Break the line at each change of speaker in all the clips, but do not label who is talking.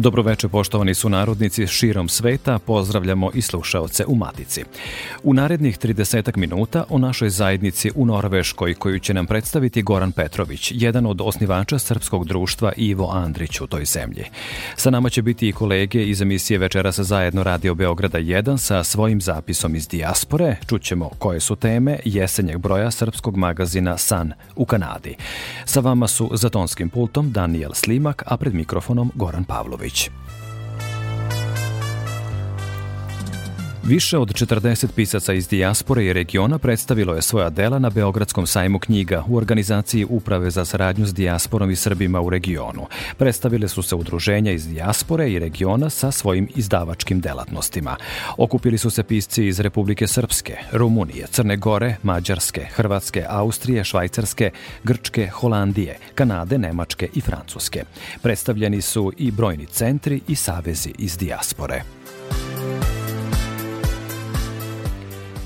Dobroveče poštovani su narodnici širom sveta, pozdravljamo i slušaoce u Matici. U narednih 30 minuta o našoj zajednici u Norveškoj koju će nam predstaviti Goran Petrović, jedan od osnivača Srpskog društva Ivo Andrić u toj zemlji. Sa nama će biti i kolege iz emisije Večeras zajedno Radio Beograda 1 sa svojim zapisom iz dijaspore. Čućemo koje su teme jesenjeg broja srpskog magazina San u Kanadi. Sa vama su za tonskim pultom Daniel Slimak, a pred mikrofonom Goran Pavlović. Pavlović. Više od 40 pisaca iz dijaspore i regiona predstavilo je svoja dela na Beogradskom sajmu knjiga u organizaciji Uprave za saradnju s dijasporom i Srbima u regionu. Predstavile su se udruženja iz dijaspore i regiona sa svojim izdavačkim delatnostima. Okupili su se pisci iz Republike Srpske, Rumunije, Crne Gore, Mađarske, Hrvatske, Austrije, Švajcarske, Grčke, Holandije, Kanade, Nemačke i Francuske. Predstavljeni su i brojni centri i savezi iz dijaspore.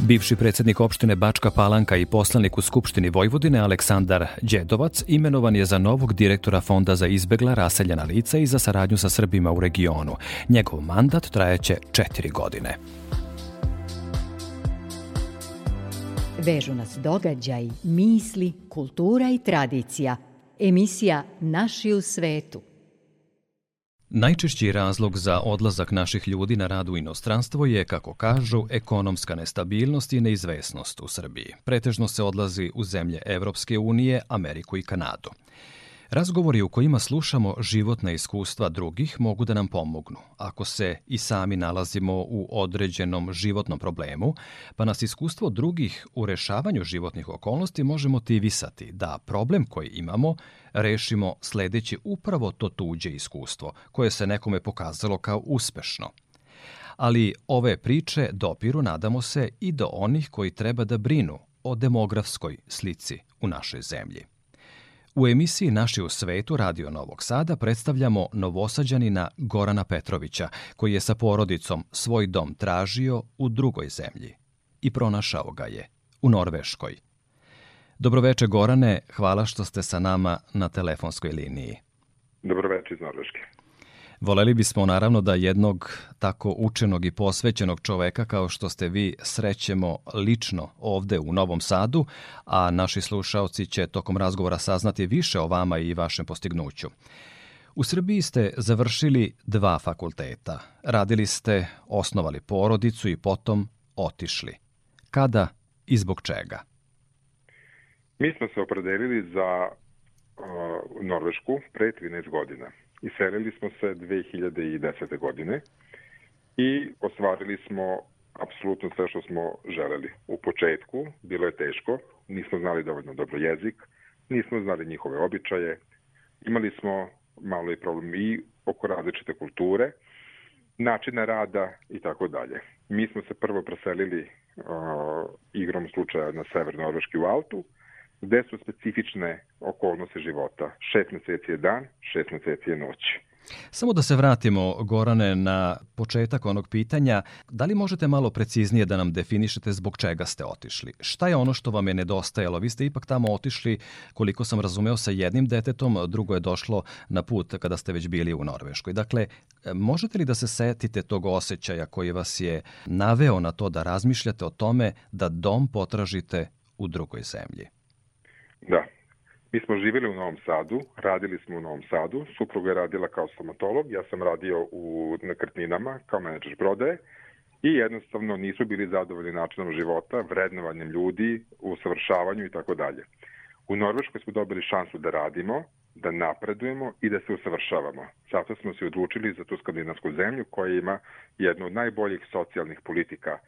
Bivši predsednik opštine Bačka Palanka i poslanik u Skupštini Vojvodine Aleksandar Đedovac imenovan je za novog direktora Fonda za izbegla raseljena lica i za saradnju sa Srbima u regionu. Njegov mandat trajeće četiri godine.
Vežu nas događaj, misli, kultura i tradicija. Emisija Naši u svetu –
Najčešći razlog za odlazak naših ljudi na rad u inostranstvo je, kako kažu, ekonomska nestabilnost i neizvesnost u Srbiji. Pretežno se odlazi u zemlje Evropske unije, Ameriku i Kanadu. Razgovori u kojima slušamo životna iskustva drugih mogu da nam pomognu. Ako se i sami nalazimo u određenom životnom problemu, pa nas iskustvo drugih u rešavanju životnih okolnosti može motivisati da problem koji imamo rešimo sledeći upravo to tuđe iskustvo, koje se nekome pokazalo kao uspešno. Ali ove priče dopiru, nadamo se, i do onih koji treba da brinu o demografskoj slici u našoj zemlji. U emisiji Naši u svetu Radio Novog Sada predstavljamo novosađanina Gorana Petrovića, koji je sa porodicom svoj dom tražio u drugoj zemlji. I pronašao ga je u Norveškoj. Dobroveče Gorane, hvala što ste sa nama na telefonskoj liniji.
Dobroveče iz Norveške.
Voleli bismo naravno da jednog tako učenog i posvećenog čoveka kao što ste vi srećemo lično ovde u Novom Sadu, a naši slušaoci će tokom razgovora saznati više o vama i vašem postignuću. U Srbiji ste završili dva fakulteta. Radili ste, osnovali porodicu i potom otišli. Kada i zbog čega?
Mi smo se opredelili za uh, Norvešku pre 13 godina. Iselili smo se 2010. godine i ostvarili smo apsolutno sve što smo želeli. U početku bilo je teško, nismo znali dovoljno dobro jezik, nismo znali njihove običaje, imali smo malo i problem i oko različite kulture, načina rada i tako dalje. Mi smo se prvo preselili uh, igrom slučaja na sever Norveški u Altu, gde su specifične okolnosti života. Šest meseci je dan, šest meseci je noć.
Samo da se vratimo, Gorane, na početak onog pitanja. Da li možete malo preciznije da nam definišete zbog čega ste otišli? Šta je ono što vam je nedostajalo? Vi ste ipak tamo otišli, koliko sam razumeo, sa jednim detetom, drugo je došlo na put kada ste već bili u Norveškoj. Dakle, možete li da se setite tog osjećaja koji vas je naveo na to da razmišljate o tome da dom potražite u drugoj zemlji?
Da. Mi smo živjeli u Novom Sadu, radili smo u Novom Sadu, supruga je radila kao stomatolog, ja sam radio u nekretninama kao menadžer prodaje i jednostavno nisu bili zadovoljni načinom života, vrednovanjem ljudi, usavršavanju i tako dalje. U Norveškoj smo dobili šansu da radimo, da napredujemo i da se usavršavamo. Zato smo se odlučili za tu skandinavsku zemlju koja ima jednu od najboljih socijalnih politika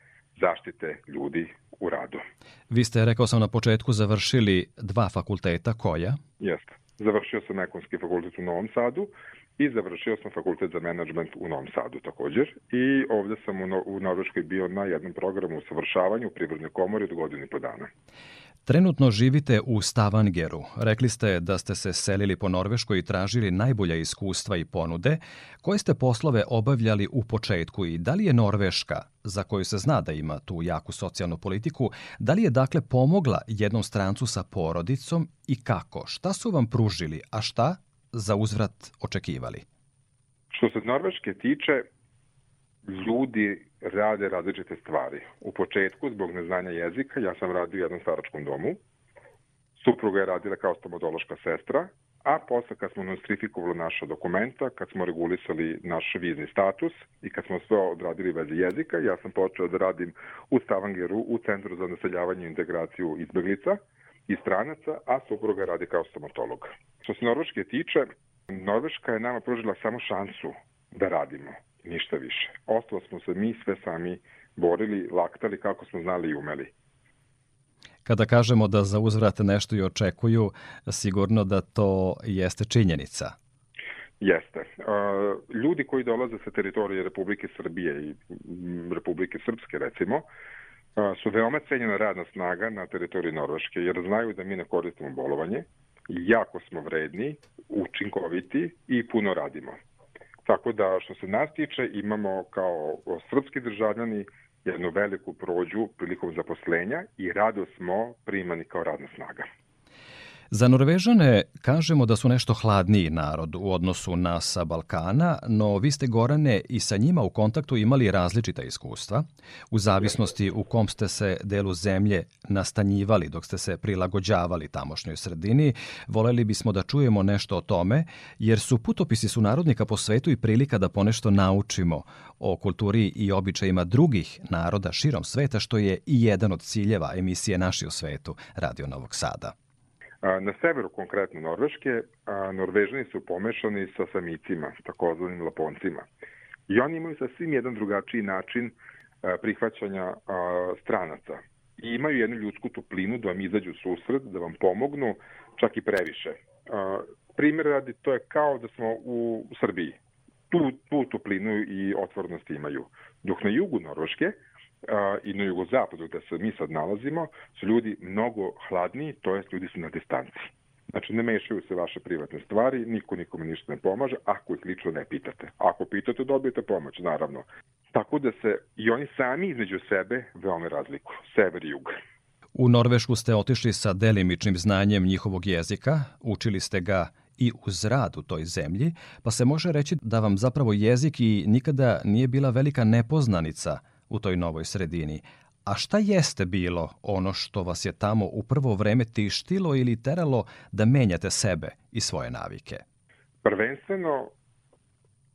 zaštite ljudi u radu.
Vi ste, rekao sam na početku, završili dva fakulteta, koja?
Jeste. Završio sam Ekonski fakultet u Novom Sadu i završio sam fakultet za menadžment u Novom Sadu također i ovde sam u, no, u Norveškoj bio na jednom programu usavršavanja u Privrednoj komori od godinu i po dana.
Trenutno živite u Stavangeru. Rekli ste da ste se selili po Norveškoj i tražili najbolja iskustva i ponude. Koje ste poslove obavljali u početku i da li je Norveška, za koju se zna da ima tu jaku socijalnu politiku, da li je dakle pomogla jednom strancu sa porodicom i kako? Šta su vam pružili, a šta za uzvrat očekivali?
Što se Norveške tiče, ljudi rade različite stvari. U početku, zbog neznanja jezika, ja sam radio u jednom staračkom domu. Supruga je radila kao stomatološka sestra, a posle kad smo nostrifikovali naša dokumenta, kad smo regulisali naš vizni status i kad smo sve odradirali vezi jezika, ja sam počeo da radim u Stavangeru u Centru za naseljavanje i integraciju izbeglica i stranaca, a supruga radi kao stomatolog. Što se Norveške tiče, Norveška je nama pružila samo šansu da radimo ništa više. Ostalo smo se mi sve sami borili, laktali kako smo znali i umeli.
Kada kažemo da za uzvrat nešto i očekuju, sigurno da to jeste činjenica.
Jeste. Ljudi koji dolaze sa teritorije Republike Srbije i Republike Srpske, recimo, su veoma cenjena radna snaga na teritoriji Norveške, jer znaju da mi ne koristimo bolovanje, jako smo vredni, učinkoviti i puno radimo. Tako da što se nas tiče imamo kao srpski državljani jednu veliku prođu prilikom zaposlenja i rado smo primani kao radna snaga.
Za Norvežane kažemo da su nešto hladniji narod u odnosu na sa Balkana, no vi ste Gorane i sa njima u kontaktu imali različita iskustva, u zavisnosti u kom ste se delu zemlje nastanjivali dok ste se prilagođavali tamošnjoj sredini. Voleli bismo da čujemo nešto o tome, jer su putopisi su narodnika po svetu i prilika da ponešto naučimo o kulturi i običajima drugih naroda širom sveta, što je i jedan od ciljeva emisije Naši u svetu Radio Novog Sada.
Na severu konkretno Norveške, Norvežani su pomešani sa samicima, takozvanim laponcima. I oni imaju sasvim jedan drugačiji način prihvaćanja stranaca. I imaju jednu ljudsku toplinu da vam izađu susret, da vam pomognu, čak i previše. Primjer radi, to je kao da smo u Srbiji. Tu, tu toplinu i otvornost imaju. Dok na jugu Norveške, i na jugozapadu gde se mi sad nalazimo su ljudi mnogo hladniji, to jest ljudi su na distanci. Znači, ne mešaju se vaše privatne stvari, niko nikome ništa ne pomaže, ako ih lično ne pitate. Ako pitate, dobijete pomoć, naravno. Tako da se i oni sami između sebe veoma razlikuju, sever i jug.
U Norvešku ste otišli sa delimičnim znanjem njihovog jezika, učili ste ga i uz rad u toj zemlji, pa se može reći da vam zapravo jezik i nikada nije bila velika nepoznanica – u toj novoj sredini. A šta jeste bilo ono što vas je tamo u prvo vreme tištilo ili teralo da menjate sebe i svoje navike?
Prvenstveno,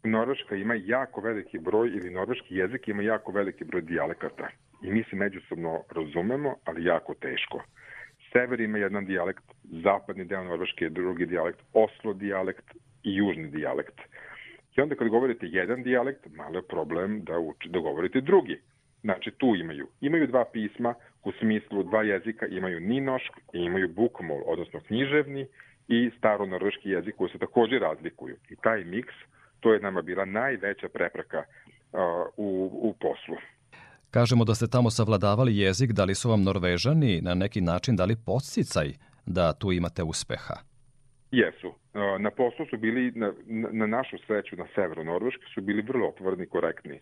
Norveška ima jako veliki broj, ili norveški jezik ima jako veliki broj dijalekata. I mi se međusobno razumemo, ali jako teško. Sever ima jedan dijalekt, zapadni deo Norveške je drugi dijalekt, Oslo dijalekt i južni dijalekt. I onda kad govorite jedan dijalekt, malo je problem da, uči, da govorite drugi. Znači, tu imaju. Imaju dva pisma, u smislu dva jezika, imaju ninošk i imaju bukmol, odnosno književni i staro-norveški jezik koji se takođe razlikuju. I taj miks, to je nama bila najveća prepreka uh, u, u poslu.
Kažemo da ste tamo savladavali jezik, da li su vam Norvežani na neki način dali podsticaj da tu imate uspeha?
Jesu. Na poslu su bili, na, na našu sreću na severu Norveške, su bili vrlo otvorni i korektni.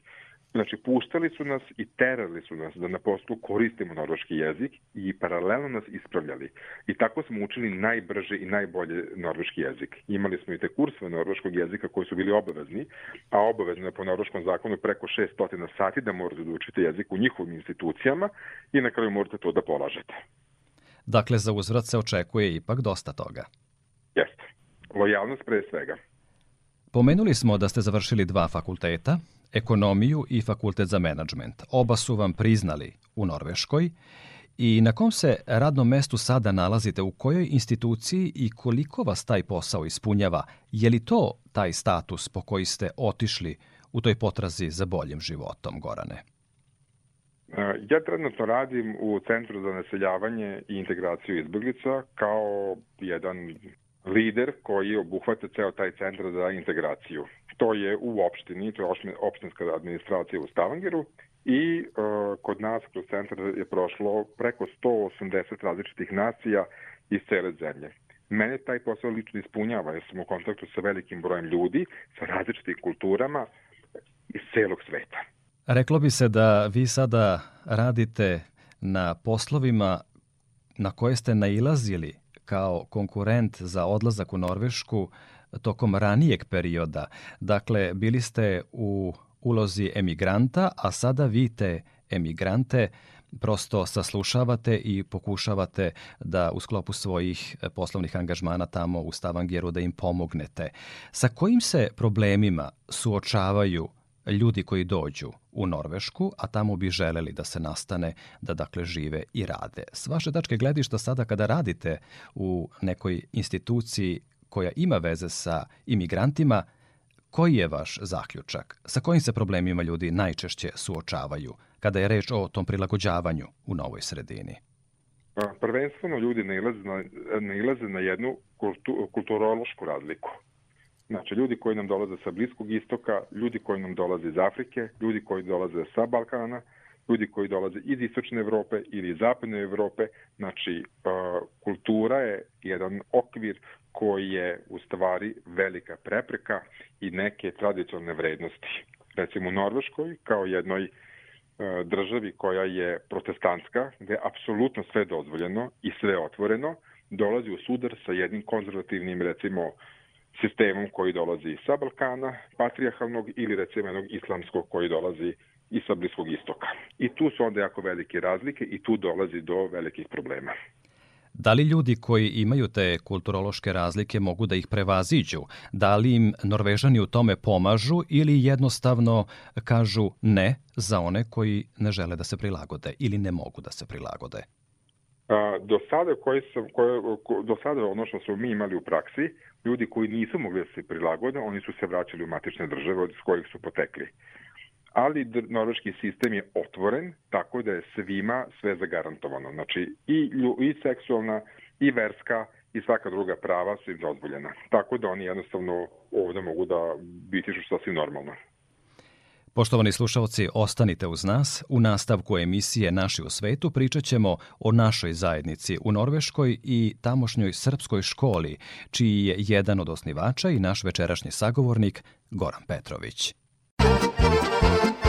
Znači, puštali su nas i terali su nas da na poslu koristimo norveški jezik i paralelno nas ispravljali. I tako smo učili najbrže i najbolje norveški jezik. Imali smo i te kursove norveškog jezika koji su bili obavezni, a obavezno je po norveškom zakonu preko 600 sati da morate da učite jezik u njihovim institucijama i na kraju morate to da polažete.
Dakle, za uzvrat se očekuje ipak dosta toga.
Jeste. Lojalnost pre svega.
Pomenuli smo da ste završili dva fakulteta, ekonomiju i fakultet za menadžment. Oba su vam priznali u Norveškoj I na kom se radnom mestu sada nalazite, u kojoj instituciji i koliko vas taj posao ispunjava? Je li to taj status po koji ste otišli u toj potrazi za boljim životom, Gorane?
Ja trenutno radim u Centru za naseljavanje i integraciju izbjeglica kao jedan lider koji obuhvata ceo taj centar za integraciju. To je u opštini, to je opštinska administracija u Stavangeru i uh, kod nas kroz centar je prošlo preko 180 različitih nacija iz cele zemlje. Mene taj posao lično ispunjava, jer sam u kontaktu sa velikim brojem ljudi, sa različitim kulturama iz celog sveta.
Reklo bi se da vi sada radite na poslovima na koje ste nailazili kao konkurent za odlazak u Norvešku tokom ranijeg perioda. Dakle, bili ste u ulozi emigranta, a sada vi te emigrante prosto saslušavate i pokušavate da u sklopu svojih poslovnih angažmana tamo u Stavangeru da im pomognete. Sa kojim se problemima suočavaju ljudi koji dođu u Norvešku, a tamo bi želeli da se nastane, da dakle žive i rade. S vaše tačke gledišta sada kada radite u nekoj instituciji koja ima veze sa imigrantima, koji je vaš zaključak? Sa kojim se problemima ljudi najčešće suočavaju kada je reč o tom prilagođavanju u novoj sredini?
Pa, prvenstveno ljudi nailaze na, nailaze na jednu kultu, kulturološku razliku. Znači, ljudi koji nam dolaze sa Bliskog istoka, ljudi koji nam dolaze iz Afrike, ljudi koji dolaze sa Balkana, ljudi koji dolaze iz Istočne Evrope ili iz Zapadne Evrope. Znači, kultura je jedan okvir koji je u stvari velika prepreka i neke tradicionalne vrednosti. Recimo u Norveškoj, kao jednoj državi koja je protestantska, gde je apsolutno sve dozvoljeno i sve otvoreno, dolazi u sudar sa jednim konzervativnim, recimo, sistemom koji dolazi sa Balkana, patrijarhalnog ili recimo jednog islamskog koji dolazi i sa Bliskog istoka. I tu su onda jako velike razlike i tu dolazi do velikih problema.
Da li ljudi koji imaju te kulturološke razlike mogu da ih prevaziđu? Da li im Norvežani u tome pomažu ili jednostavno kažu ne za one koji ne žele da se prilagode ili ne mogu da se prilagode?
A, do sada koji sam, koje, do sada ono što smo mi imali u praksi, ljudi koji nisu mogli da se prilagode, oni su se vraćali u matične države od kojih su potekli. Ali norveški sistem je otvoren, tako da je svima sve zagarantovano. Znači i, i seksualna, i verska, i svaka druga prava su im dozvoljena. Tako da oni jednostavno ovde mogu da biti što sasvim normalno.
Poštovani slušalci, ostanite uz nas. U nastavku emisije Naši u svetu pričat ćemo o našoj zajednici u Norveškoj i tamošnjoj srpskoj školi, čiji je jedan od osnivača i naš večerašnji sagovornik Goran Petrović.
Thank
you.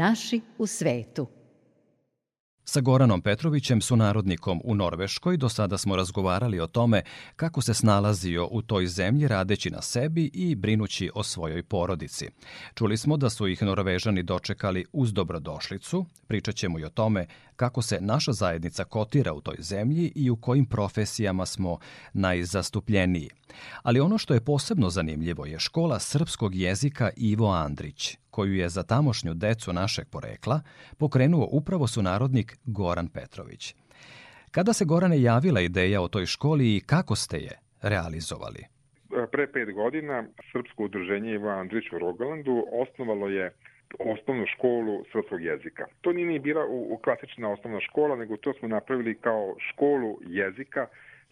Naši u svetu.
Sa Goranom Petrovićem, sunarodnikom u Norveškoj, do sada smo razgovarali o tome kako se snalazio u toj zemlji radeći na sebi i brinući o svojoj porodici. Čuli smo da su ih Norvežani dočekali uz dobrodošlicu, pričat ćemo i o tome kako se naša zajednica kotira u toj zemlji i u kojim profesijama smo najzastupljeniji. Ali ono što je posebno zanimljivo je škola srpskog jezika Ivo Andrić, koju je za tamošnju decu našeg porekla pokrenuo upravo su narodnik Goran Petrović. Kada se Gorane javila ideja o toj školi i kako ste je realizovali?
Pre pet godina Srpsko udruženje Ivo Andrić u Rogalandu osnovalo je osnovnu školu srpskog jezika. To nije ni bila u, u klasična osnovna škola, nego to smo napravili kao školu jezika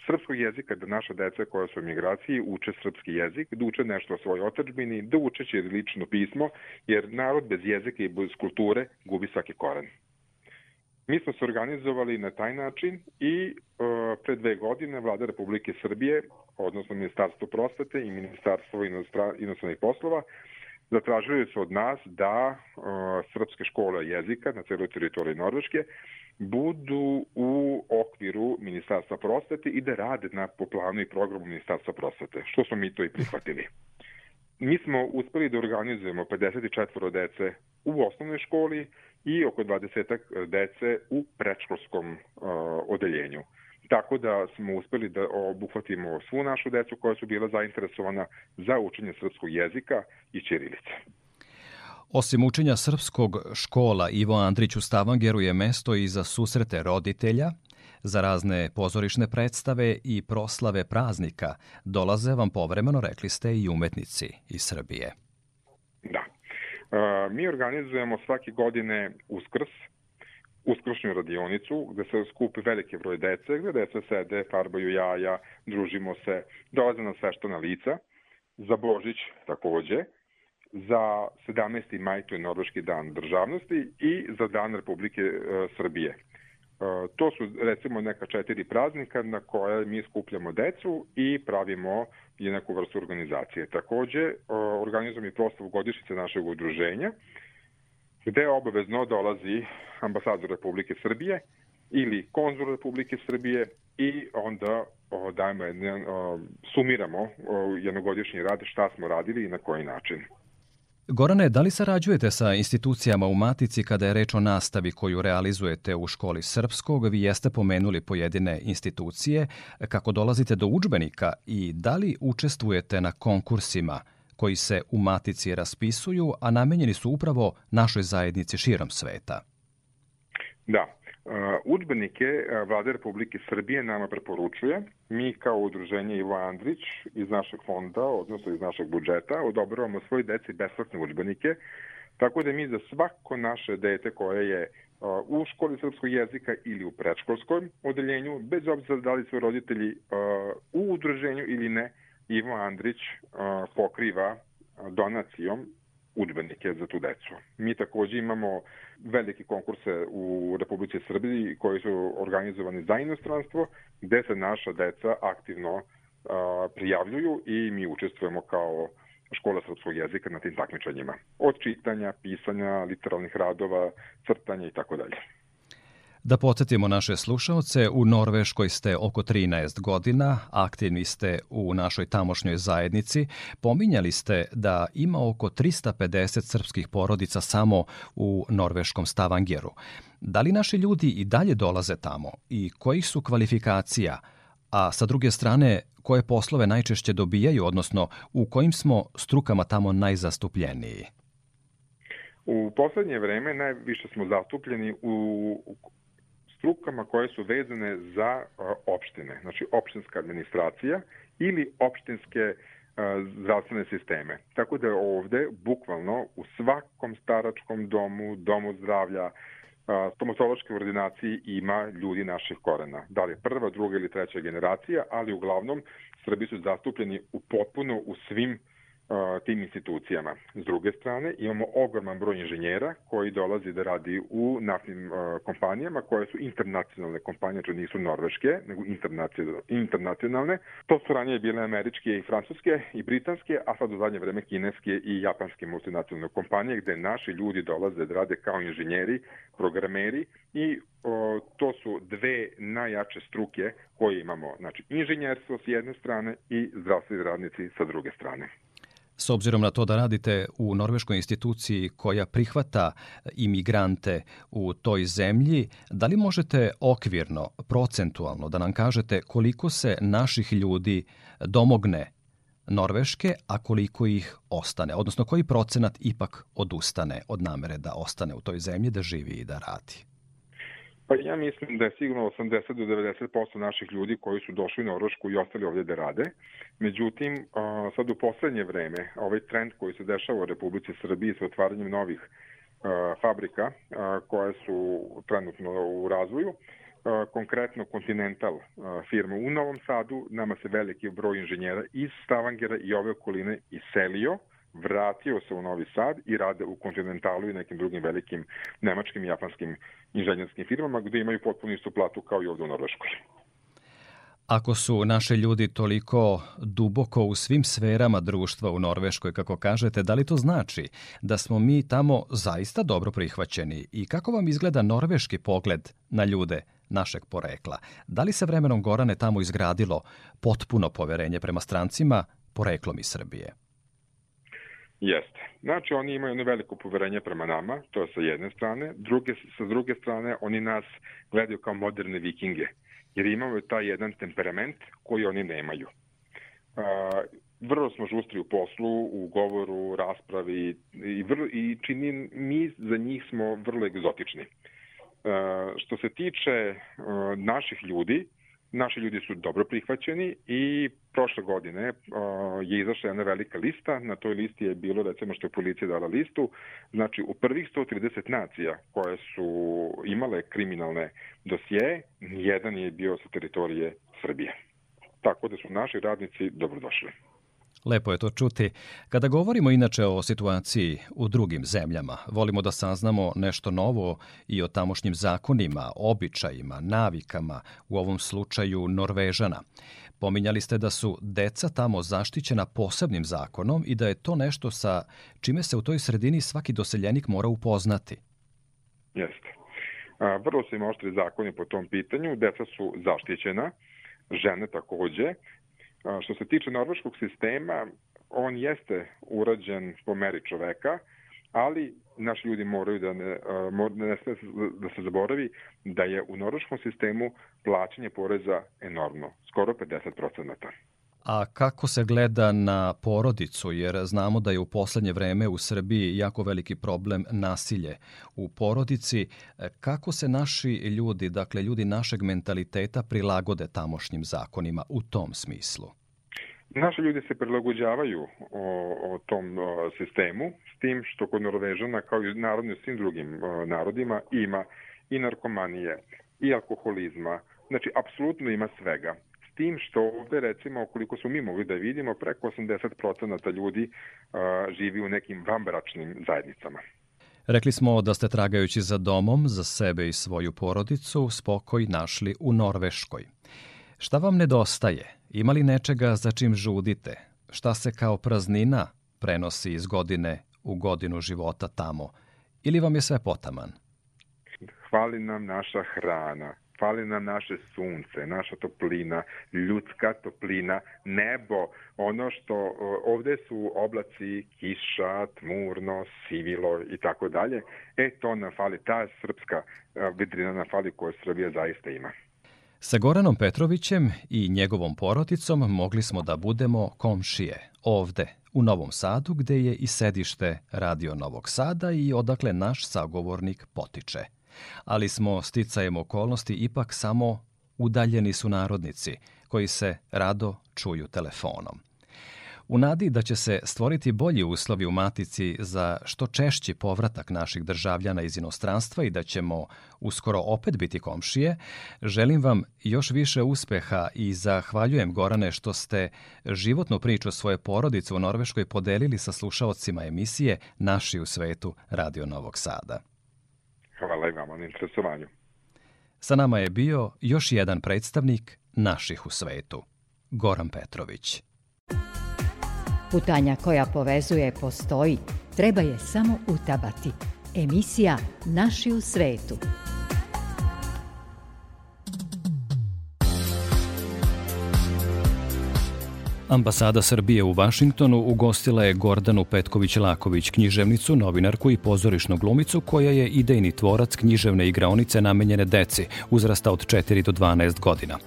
srpskog jezika da naša deca koja su u migraciji uče srpski jezik, da uče nešto o svojoj otečbini, da uče lično pismo, jer narod bez jezika i bez kulture gubi svaki koren. Mi smo se organizovali na taj način i uh, pre dve godine vlada Republike Srbije, odnosno Ministarstvo prosvete i Ministarstvo inostranih poslova, zatražili su od nas da uh, srpske škole jezika na celoj teritoriji Norveške budu u okviru Ministarstva prosvete i da rade na, po planu i programu Ministarstva prosvete, što smo mi to i prihvatili. Mi smo uspeli da organizujemo 54 dece u osnovnoj školi i oko 20 dece u predškolskom uh, odeljenju. Tako da smo uspeli da obuhvatimo svu našu decu koja su bila zainteresovana za učenje srpskog jezika i ćirilice.
Osim učenja srpskog škola, Ivo Andrić u Stavangeru je mesto i za susrete roditelja, za razne pozorišne predstave i proslave praznika dolaze vam povremeno, rekli ste, i umetnici iz Srbije.
Da. E, mi organizujemo svake godine Uskrs, uskršnju radionicu gde se skupi veliki broj dece, gde deca sede, farbaju jaja, družimo se, dolaze na lica, za Božić takođe, za 17. maj, to je Norveški dan državnosti, i za dan Republike e, Srbije. E, to su recimo neka četiri praznika na koje mi skupljamo decu i pravimo je neku vrstu organizacije. Takođe, e, organizujemo i prostavu godišnjice našeg udruženja, gde obavezno dolazi ambasador Republike Srbije ili konzul Republike Srbije i onda o, dajemo jedne, o, sumiramo jednogodišnji rad šta smo radili i na koji način.
Gorane, da li sarađujete sa institucijama u Matici kada je reč o nastavi koju realizujete u školi srpskog? Vi jeste pomenuli pojedine institucije. Kako dolazite do učbenika i da li učestvujete na konkursima koji se u Matici raspisuju, a namenjeni su upravo našoj zajednici širom sveta?
Da, udbenike Vlade Republike Srbije nama preporučuje. Mi kao udruženje Ivo Andrić iz našeg fonda, odnosno iz našeg budžeta, odobravamo svoj deci besplatne udbenike, tako da mi za svako naše dete koje je u školi srpskog jezika ili u predškolskom odeljenju, bez obzira da li su roditelji u udruženju ili ne, Ivo Andrić pokriva donacijom udbenike za tu decu. Mi takođe imamo velike konkurse u Republici Srbiji koji su organizovani za inostranstvo, gde se naša deca aktivno prijavljuju i mi učestvujemo kao škola srpskog jezika na tim takmičenjima. Od čitanja, pisanja, literalnih radova, crtanja i tako dalje.
Da podsjetimo naše slušalce, u Norveškoj ste oko 13 godina, aktivni ste u našoj tamošnjoj zajednici. Pominjali ste da ima oko 350 srpskih porodica samo u norveškom Stavangeru. Da li naši ljudi i dalje dolaze tamo i kojih su kvalifikacija, a sa druge strane koje poslove najčešće dobijaju, odnosno u kojim smo strukama tamo najzastupljeniji?
U poslednje vreme najviše smo zastupljeni u strukama koje su vezane za opštine, znači opštinska administracija ili opštinske zdravstvene sisteme. Tako da ovde, bukvalno, u svakom staračkom domu, domu zdravlja, stomatološkoj ordinaciji ima ljudi naših korena. Da li je prva, druga ili treća generacija, ali uglavnom Srbi su zastupljeni u potpuno u svim tim institucijama. S druge strane, imamo ogroman broj inženjera koji dolazi da radi u naftnim kompanijama koje su internacionalne kompanije, to nisu norveške, nego internacionalne. To su ranije bile američke i francuske i britanske, a sad u zadnje vreme kineske i japanske multinacionalne kompanije gde naši ljudi dolaze da rade kao inženjeri, programeri i o, to su dve najjače struke koje imamo. Znači, inženjerstvo s jedne strane i zdravstveni radnici sa druge strane.
S obzirom na to da radite u norveškoj instituciji koja prihvata imigrante u toj zemlji, da li možete okvirno, procentualno da nam kažete koliko se naših ljudi domogne Norveške, a koliko ih ostane? Odnosno, koji procenat ipak odustane od namere da ostane u toj zemlji, da živi i da radi?
Pa ja mislim da je sigurno 80 do 90% naših ljudi koji su došli u Norvešku i ostali ovdje da rade. Međutim, sad u poslednje vreme, ovaj trend koji se dešava u Republici Srbiji sa otvaranjem novih fabrika koje su trenutno u razvoju, konkretno Continental firma u Novom Sadu, nama se veliki broj inženjera iz Stavangera i ove okoline iselio, vratio se u Novi Sad i rade u Continentalu i nekim drugim velikim nemačkim i japanskim inženjerskim firmama gde imaju potpuno istu platu kao i ovde u Norveškoj.
Ako su naše ljudi toliko duboko u svim sferama društva u Norveškoj, kako kažete, da li to znači da smo mi tamo zaista dobro prihvaćeni i kako vam izgleda norveški pogled na ljude našeg porekla? Da li se vremenom Gorane tamo izgradilo potpuno poverenje prema strancima poreklom iz Srbije?
Jeste. Znači, oni imaju jedno veliko poverenje prema nama, to je sa jedne strane. Druge, sa druge strane, oni nas gledaju kao moderne vikinge, jer imamo taj jedan temperament koji oni nemaju. Uh, vrlo smo žustri u poslu, u govoru, raspravi i, vrlo, i čini, mi za njih smo vrlo egzotični. Uh, što se tiče uh, naših ljudi, Naši ljudi su dobro prihvaćeni i prošle godine uh, je izašla jedna velika lista. Na toj listi je bilo, recimo što je policija dala listu, znači u prvih 130 nacija koje su imale kriminalne dosije, nijedan je bio sa teritorije Srbije. Tako da su naši radnici dobrodošli.
Lepo je to čuti. Kada govorimo inače o situaciji u drugim zemljama, volimo da saznamo nešto novo i o tamošnjim zakonima, običajima, navikama, u ovom slučaju Norvežana. Pominjali ste da su deca tamo zaštićena posebnim zakonom i da je to nešto sa čime se u toj sredini svaki doseljenik mora upoznati.
Jeste. Vrlo su im oštri zakoni po tom pitanju. Deca su zaštićena, žene takođe Što se tiče norveškog sistema, on jeste urađen po meri čoveka, ali naši ljudi moraju da ne, ne sme da se zaboravi da je u norveškom sistemu plaćanje poreza enormno, skoro 50%.
A kako se gleda na porodicu, jer znamo da je u poslednje vreme u Srbiji jako veliki problem nasilje u porodici. Kako se naši ljudi, dakle ljudi našeg mentaliteta prilagode tamošnjim zakonima u tom smislu?
Naši ljudi se prilagođavaju o, o tom o, sistemu, s tim što kod Norvežana, kao i narodno svim drugim o, narodima, ima i narkomanije, i alkoholizma, znači apsolutno ima svega tim što ovde recimo koliko smo mi mogli da vidimo preko 80% ljudi a, živi u nekim vanbračnim zajednicama.
Rekli smo da ste tragajući za domom, za sebe i svoju porodicu, spokoj našli u Norveškoj. Šta vam nedostaje? Ima li nečega za čim žudite? Šta se kao praznina prenosi iz godine u godinu života tamo? Ili vam je sve potaman?
Hvali nam naša hrana, fali nam naše sunce, naša toplina, ljudska toplina, nebo, ono što ovde su oblaci, kiša, tmurno, sivilo i tako dalje. E, to nam fali, ta srpska vidrina nam fali koju Srbija zaista ima.
Sa Goranom Petrovićem i njegovom porodicom mogli smo da budemo komšije ovde, u Novom Sadu, gde je i sedište Radio Novog Sada i odakle naš sagovornik potiče – ali smo sticajem okolnosti ipak samo udaljeni su narodnici koji se rado čuju telefonom. U nadi da će se stvoriti bolji uslovi u Matici za što češći povratak naših državljana iz inostranstva i da ćemo uskoro opet biti komšije, želim vam još više uspeha i zahvaljujem Gorane što ste životnu priču svoje porodice u Norveškoj podelili sa slušaocima emisije Naši u svetu Radio Novog Sada.
Hvala i vama na interesovanju.
Sa nama je bio još jedan predstavnik naših u svetu, Goran Petrović.
Putanja koja povezuje postoji, treba je samo utabati. Emisija Naši u svetu.
Ambasada Srbije u Vašingtonu ugostila je Gordanu Petković-Laković, književnicu, novinarku i pozorišnu glumicu koja je idejni tvorac književne igraonice namenjene deci, uzrasta od 4 do 12 godina.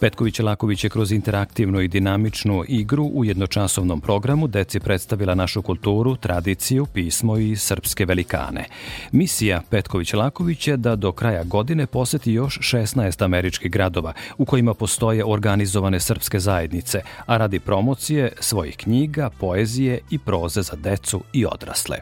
Petković-Laković je kroz interaktivnu i dinamičnu igru u jednočasovnom programu deci predstavila našu kulturu, tradiciju, pismo i srpske velikane. Misija Petković-Laković je da do kraja godine poseti još 16 američkih gradova u kojima postoje organizovane srpske zajednice, a radi promocije svojih knjiga, poezije i proze za decu i odrasle.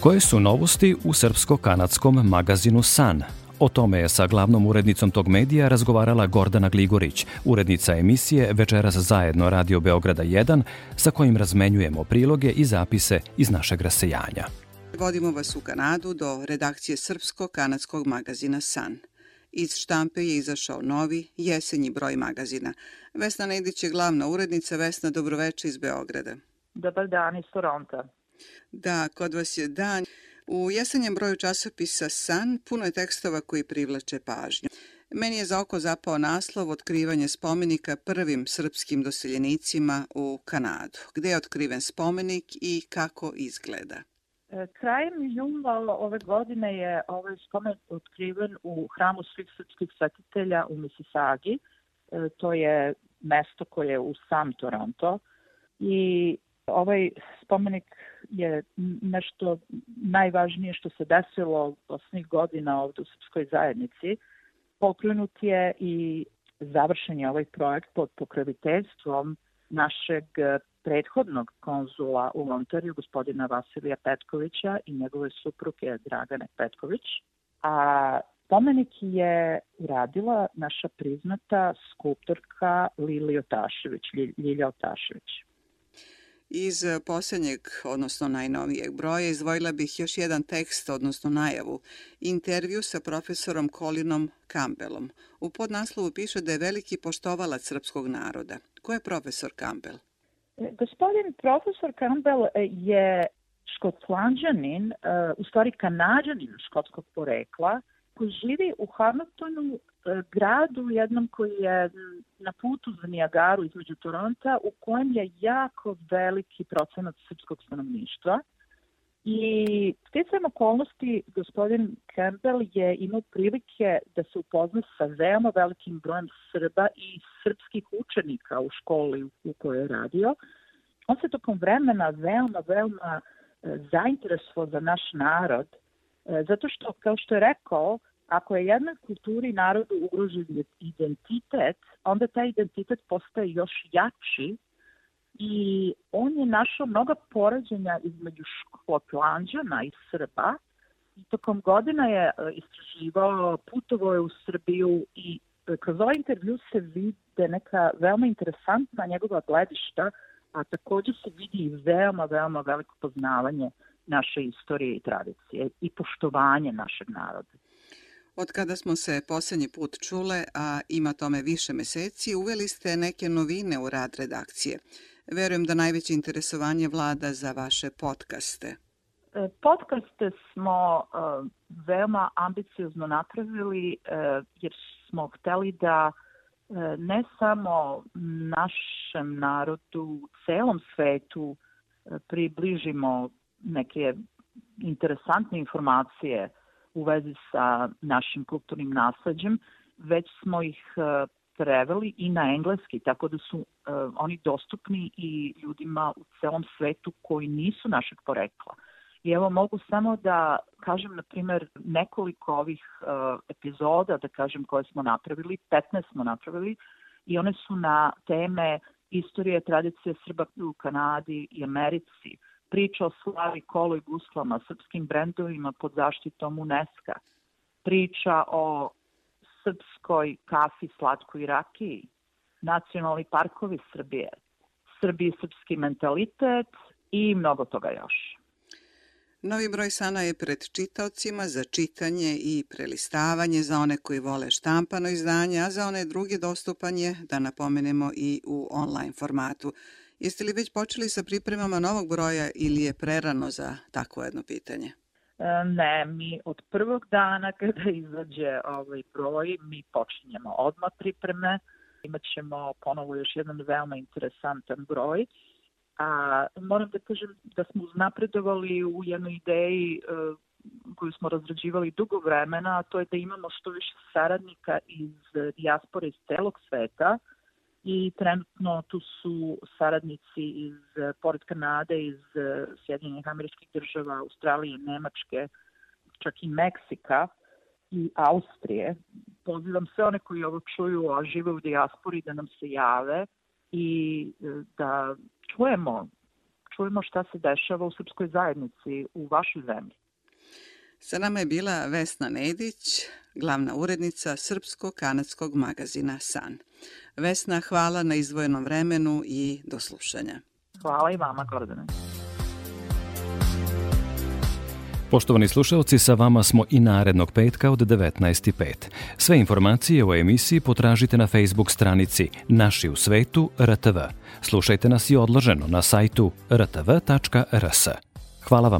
Koje su novosti u srpsko-kanadskom magazinu San? O tome je sa glavnom urednicom tog medija razgovarala Gordana Gligorić, urednica emisije Večeras zajedno Radio Beograda 1, sa kojim razmenjujemo priloge i zapise iz našeg rasejanja.
Vodimo vas u Kanadu do redakcije srpsko-kanadskog magazina San – Iz štampe je izašao novi, jesenji broj magazina. Vesna Nedić je glavna urednica. Vesna, dobroveče iz Beograda.
Dobar dan iz Toronta.
Da, kod vas je dan. U jesenjem broju časopisa San puno je tekstova koji privlače pažnju. Meni je za oko zapao naslov Otkrivanje spomenika prvim srpskim doseljenicima u Kanadu. Gde je otkriven spomenik i kako izgleda?
E, krajem jula ove godine je ovaj spomen otkriven u hramu svih srpskih svetitelja u Mississagi. E, to je mesto koje je u sam Toronto i ovaj spomenik je nešto najvažnije što se desilo osnih godina ovde u srpskoj zajednici. Pokrenut je i završen je ovaj projekt pod pokraviteljstvom našeg prethodnog konzula u Ontariju, gospodina Vasilija Petkovića i njegove supruge Dragane Petković. A spomenik je uradila naša priznata skulptorka Lili Otašević, Ljilja Otašević.
Iz posljednjeg, odnosno najnovijeg broja, izdvojila bih još jedan tekst, odnosno najavu, intervju sa profesorom Colinom Campbellom. U podnaslovu piše da je veliki poštovalac srpskog naroda. Ko je profesor Campbell?
Gospodin profesor Campbell je škotlanđanin, u stvari kanadžanin škotskog porekla, koji živi u Hamiltonu, gradu jednom koji je na putu za Nijagaru između Toronta, u kojem je jako veliki procenat srpskog stanovništva. I sticajem okolnosti gospodin Campbell je imao prilike da se upozna sa veoma velikim brojem Srba i srpskih učenika u školi u kojoj je radio. On se tokom vremena veoma, veoma e, zainteresovao za naš narod, e, zato što, kao što je rekao, ako je jednoj kulturi i narodu ugrožen identitet, onda taj identitet postaje još jači i on je našao mnoga porađenja između škotlanđana i Srba i tokom godina je e, istraživao, putovo je u Srbiju i e, kroz ovaj intervju se vide neka veoma interesantna njegova gledišta, a takođe se vidi i veoma, veoma veliko poznavanje naše istorije i tradicije i poštovanje našeg naroda.
Od kada smo se poslednji put čule, a ima tome više meseci, uveli ste neke novine u rad redakcije. Verujem da najveće interesovanje vlada za vaše podcaste.
E, podcaste smo e, veoma ambiciozno napravili e, jer smo hteli da ne samo našem narodu u celom svetu približimo neke interesantne informacije u vezi sa našim kulturnim nasledđem, već smo ih preveli i na engleski, tako da su uh, oni dostupni i ljudima u celom svetu koji nisu našeg porekla. I evo mogu samo da kažem, na primer, nekoliko ovih uh, epizoda, da kažem, koje smo napravili, 15 smo napravili, i one su na teme istorije tradicije Srba u Kanadi i Americi, priča o slavi kolo i guslama, srpskim brendovima pod zaštitom UNESCO, priča o srpskoj kafi, slatkoj rakiji, nacionalni parkovi Srbije, Srbiji srpski mentalitet i mnogo toga još.
Novi broj Sana je pred čitaocima za čitanje i prelistavanje za one koji vole štampano izdanje, a za one druge dostupan je, da napomenemo, i u online formatu. Jeste li već počeli sa pripremama novog broja ili je prerano za takvo jedno pitanje?
Ne, mi od prvog dana kada izađe ovaj broj, mi počinjemo odmah pripreme. Imaćemo ponovo još jedan veoma interesantan broj. A moram da kažem da smo uznapredovali u jednoj ideji e, koju smo razrađivali dugo vremena, a to je da imamo što više saradnika iz dijaspore iz celog sveta, i trenutno tu su saradnici iz, pored Kanade, iz eh, Sjedinjenih američkih država, Australije, Nemačke, čak i Meksika i Austrije. Pozivam sve one koji ovo čuju, a žive u dijaspori, da nam se jave i eh, da čujemo, čujemo šta se dešava u srpskoj zajednici u vašoj zemlji.
Sa nama je bila Vesna Nedić, glavna urednica srpsko-kanadskog magazina San. Vesna, hvala na izvojenom vremenu i do slušanja.
Hvala i vama, Gordane.
Poštovani slušalci, sa vama smo i narednog petka od 19.05. Sve informacije o emisiji potražite na Facebook stranici Naši u svetu RTV. Slušajte nas i odloženo na sajtu rtv.rs. Hvala vam.